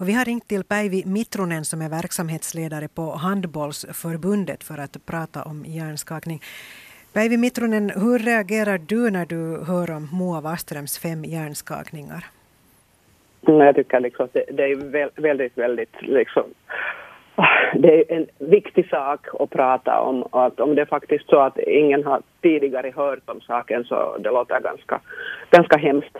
Och vi har ringt till Päivi Mitronen som är verksamhetsledare på Handbollsförbundet för att prata om hjärnskakning. Päivi Mitronen, hur reagerar du när du hör om Moa Waströms fem hjärnskakningar? Mm, jag tycker liksom att det, det är väldigt, väldigt liksom, det är en viktig sak att prata om. Att om det är faktiskt så att ingen har tidigare hört om saken så det låter ganska, ganska hemskt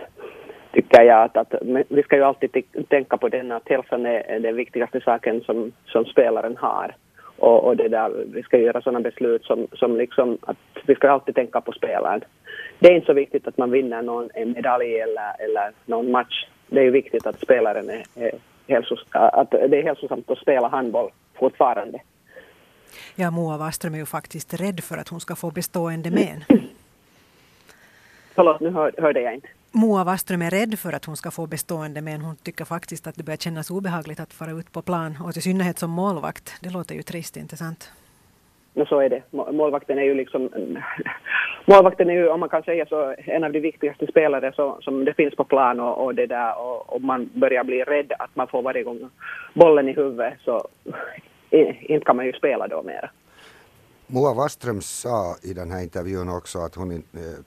tycker jag att, att vi ska ju alltid tänka på den att hälsan är den viktigaste saken som, som spelaren har. Och, och det där, vi ska göra sådana beslut som, som liksom att vi ska alltid tänka på spelaren. Det är inte så viktigt att man vinner någon, en medalj eller, eller någon match. Det är ju viktigt att spelaren är, är hälsos, att det är hälsosamt att spela handboll fortfarande. Ja, Moa Waström är ju faktiskt rädd för att hon ska få bestående men. Förlåt, nu hör, hörde jag inte. Moa Waström är rädd för att hon ska få bestående men hon tycker faktiskt att det börjar kännas obehagligt att fara ut på plan och i synnerhet som målvakt. Det låter ju trist, inte sant? No, så är det. Målvakten är ju liksom... Målvakten är ju, om man kan säga så, en av de viktigaste spelare så, som det finns på plan och, och det där och, och, man börjar bli rädd att man får varje gång bollen i huvudet så inte kan man ju spela då mera. Moa Waström sa i den här intervjun också att hon eh,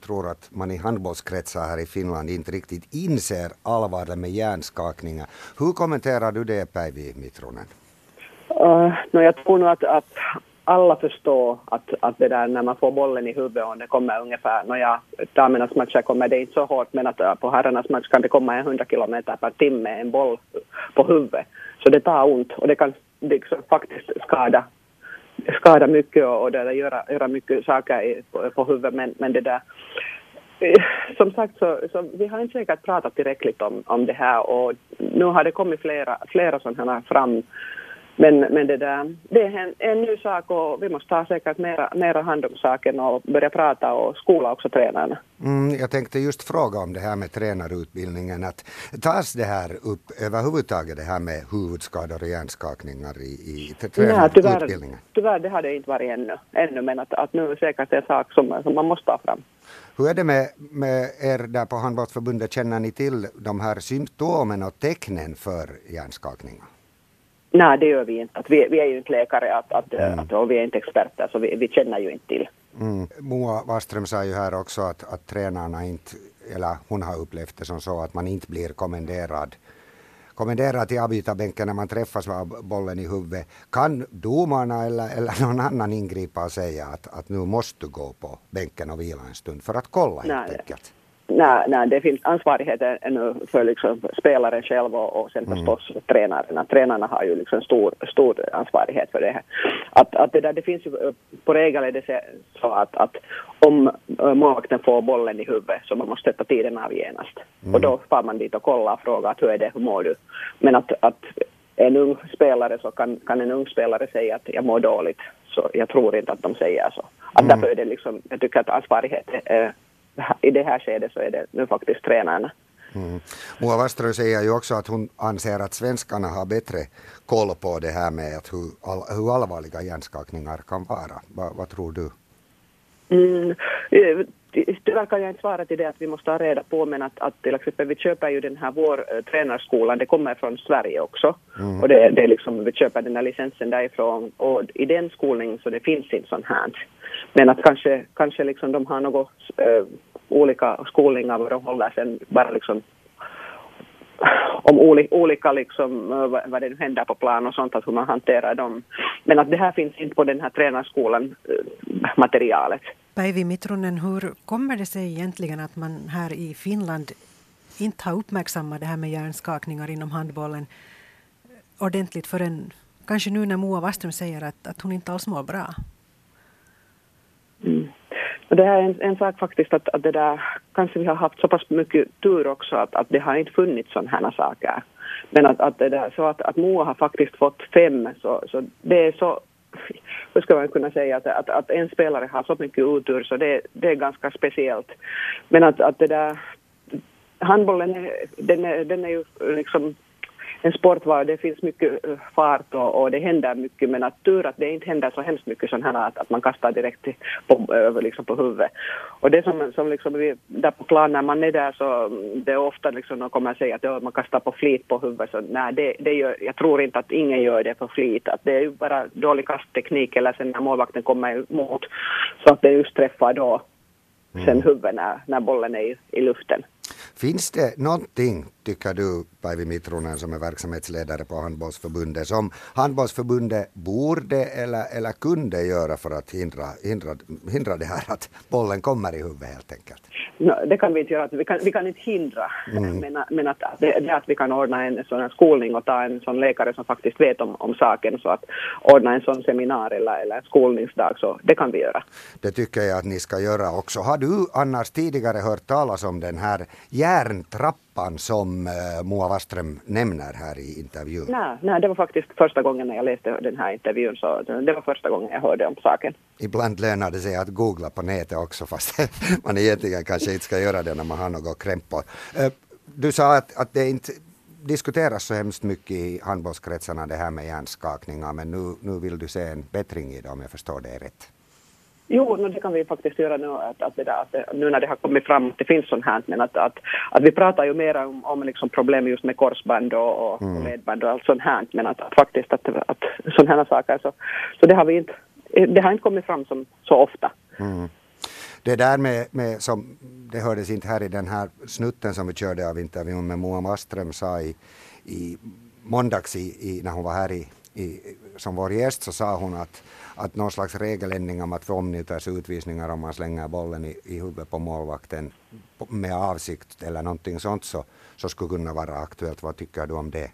tror att man i handbollskretsar här i Finland inte riktigt inser allvaret med hjärnskakningar. Hur kommenterar du det Päivi Mitronen? Uh, äh, no, jag tror nog att, att alla förstår att, att det där när man får bollen i huvudet och det kommer ungefär, nåja, damernas matcher kommer det inte så hårt men att uh, på herrarnas match kan det komma 100 kilometer per timme en boll på huvudet. Så det tar ont och det kan liksom faktiskt skada skada mycket och, och där, göra, göra mycket saker i, på, på huvudet men, men det där eh, som sagt så, så vi har inte säkert pratat tillräckligt om, om det här och nu har det kommit flera, flera sådana här fram men, men det, där, det är en, en ny sak och vi måste ta säkert mera, mera hand om saken och börja prata och skola också tränarna. Mm, jag tänkte just fråga om det här med tränarutbildningen. Att tas det här upp överhuvudtaget det här med huvudskador och hjärnskakningar i, i tränarutbildningen? Tyvärr, tyvärr det har det inte varit ännu, ännu men att, att nu är det säkert en sak som, som man måste ta fram. Hur är det med, med er där på Handbollsförbundet? Känner ni till de här symptomen och tecknen för hjärnskakningar? Nej, det gör vi inte. Att vi, vi är ju inte läkare att, att, mm. att, och vi är inte experter så vi, vi känner ju inte till. Mm. Moa Waström sa ju här också att, att tränarna inte, eller hon har upplevt det som så att man inte blir kommenderad kommenderad till avbytarbänken när man träffas med bollen i huvudet. Kan domarna eller, eller någon annan ingripa och säga att, att nu måste du gå på bänken och vila en stund för att kolla helt enkelt? Nej, nej, det finns ansvarighet ännu för liksom spelaren själv och, och sen mm. förstås tränarna. Tränarna har ju liksom stor, stor ansvarighet för det här. Att, att det, där, det finns ju, på regel är det så att, att om målvakten får bollen i huvudet så man måste sätta tiden av genast. Mm. Och då far man dit och kollar och frågar hur är det, hur mår du? Men att, att en ung spelare så kan, kan en ung spelare säga att jag mår dåligt. Så jag tror inte att de säger så. Att mm. Därför är det liksom, jag tycker att ansvarighet är i det här skedet så är det nu faktiskt tränarna. Mm. Moa Waström säger ju också att hon anser att svenskarna har bättre koll på det här med att hur, all, hur allvarliga hjärnskakningar kan vara. Va, vad tror du? Mm, tyvärr kan jag inte svara till det att vi måste ha reda på men att, att till exempel vi köper ju den här vår uh, tränarskolan, det kommer från Sverige också. Mm. Och det, det är liksom, vi köper den här licensen därifrån och i den skolningen så det finns inte sånt här. Men att kanske, kanske liksom de har något uh, olika skolningar var de håller sen bara liksom om olika liksom, vad det nu händer på plan och sånt, att hur man hanterar dem. Men att det här finns inte på den här tränarskolan, materialet. Päivi Mitronen, hur kommer det sig egentligen att man här i Finland inte har uppmärksammat det här med hjärnskakningar inom handbollen ordentligt förrän kanske nu när Moa Wasström säger att, att hon inte alls mår bra? Mm. Och det är en, en sak faktiskt att, att det där, kanske vi har haft så pass mycket tur också att, att det har inte funnits sådana här saker. Men att, att, det där, så att, att Moa har faktiskt fått fem, så, så det är så hur ska man kunna säga att, att, att en spelare har så mycket otur så det, det är ganska speciellt. Men att, att det där, handbollen den är, den är ju liksom en sport var det finns mycket eh, fart och, och, det händer mycket men att tur att det inte händer så hemskt mycket sån här att, att man kastar direkt på, över liksom på huvudet. Och det som, som liksom vi, där på plan när man är där så mm, det är ofta liksom de kommer säga att man kastar på flit på huvudet så nej det, det gör, jag tror inte att ingen gör det på flit att det är ju bara dålig kastteknik eller sen när målvakten kommer emot så att det just träffar då mm. sen huvudet när, när bollen är i, i luften. Finns det någonting, tycker du, Päivi Mitronen som är verksamhetsledare på Handbollsförbundet, som Handbollsförbundet borde eller, eller kunde göra för att hindra, hindra, hindra det här att bollen kommer i huvudet helt enkelt? No, det kan vi inte göra. Vi kan, vi kan inte hindra, mm. men, men att, det, det att vi kan ordna en sån här skolning och ta en sån läkare som faktiskt vet om, om saken, så att ordna en sån seminar eller, eller skolningsdag, så det kan vi göra. Det tycker jag att ni ska göra också. Har du annars tidigare hört talas om den här järntrappan som uh, Moa Waström nämner här i intervjun? Nej, nej, det var faktiskt första gången när jag läste den här intervjun, så det var första gången jag hörde om saken. Ibland lönar det sig att googla på nätet också, fast man egentligen kanske inte ska göra det när man har något krämpor. Uh, du sa att, att det inte diskuteras så hemskt mycket i handbollskretsarna det här med hjärnskakningar, men nu, nu vill du se en bättring i det om jag förstår det rätt. Jo, no, det kan vi faktiskt göra nu, att, att, det där, att nu när det har kommit fram att det finns sånt här, men att, att, att vi pratar ju mer om, om liksom problem just med korsband och, och mm. ledband och allt sånt här, men att, att faktiskt att, att sådana här saker, så, så det har vi inte, det har inte kommit fram som, så ofta. Mm. Det där med, med, som det hördes inte här i den här snutten som vi körde av intervjun med Moa Maström sa i, i måndags i, i, när hon var här i, i, som vår gäst så sa hon att att någon slags regeländring om att få omnjutas utvisningar om man slänger bollen i, i huvudet på målvakten med avsikt eller någonting sånt så, så skulle kunna vara aktuellt. Vad tycker du om det?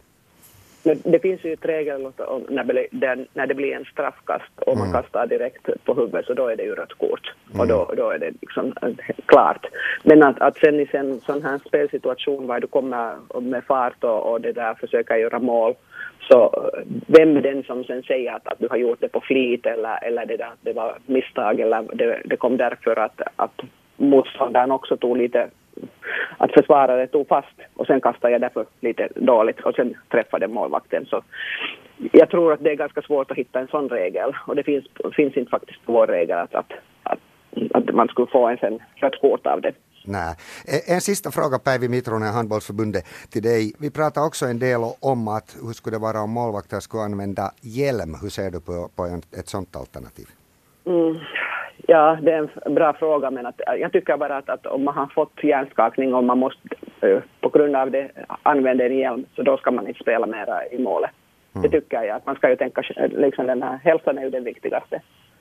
Det finns ju ett regel när, när det blir en straffkast och man mm. kastar direkt på huvudet så då är det ju rött kort. Mm. Och då, då är det liksom eh, klart. Men att, att sen i en sån här spelsituation var du kommer med fart och, och det där försöker göra mål så vem är den som sen säger att, att du har gjort det på flit eller, eller det, där, det var misstag eller det, det kom därför att, att motståndaren också tog lite att försvarare tog fast och sen kastade jag därför lite dåligt och sen träffade målvakten. Så jag tror att det är ganska svårt att hitta en sån regel och det finns, finns inte faktiskt vår regel att, att, att, att man skulle få en sen rött kort av det. Nej. En sista fråga Päivi Mitronen, Handbollsförbundet, till dig. Vi pratar också en del om att hur skulle det vara om målvakter skulle använda hjälm. Hur ser du på, på ett sådant alternativ? Mm. Ja, det är en bra fråga, men att, jag tycker bara att, att om man har fått hjärnskakning och man måste på grund av det använda en hjälm, så då ska man inte spela mera i målet. Mm. Det tycker jag. Att man ska ju tänka, liksom den här hälsan är ju det viktigaste.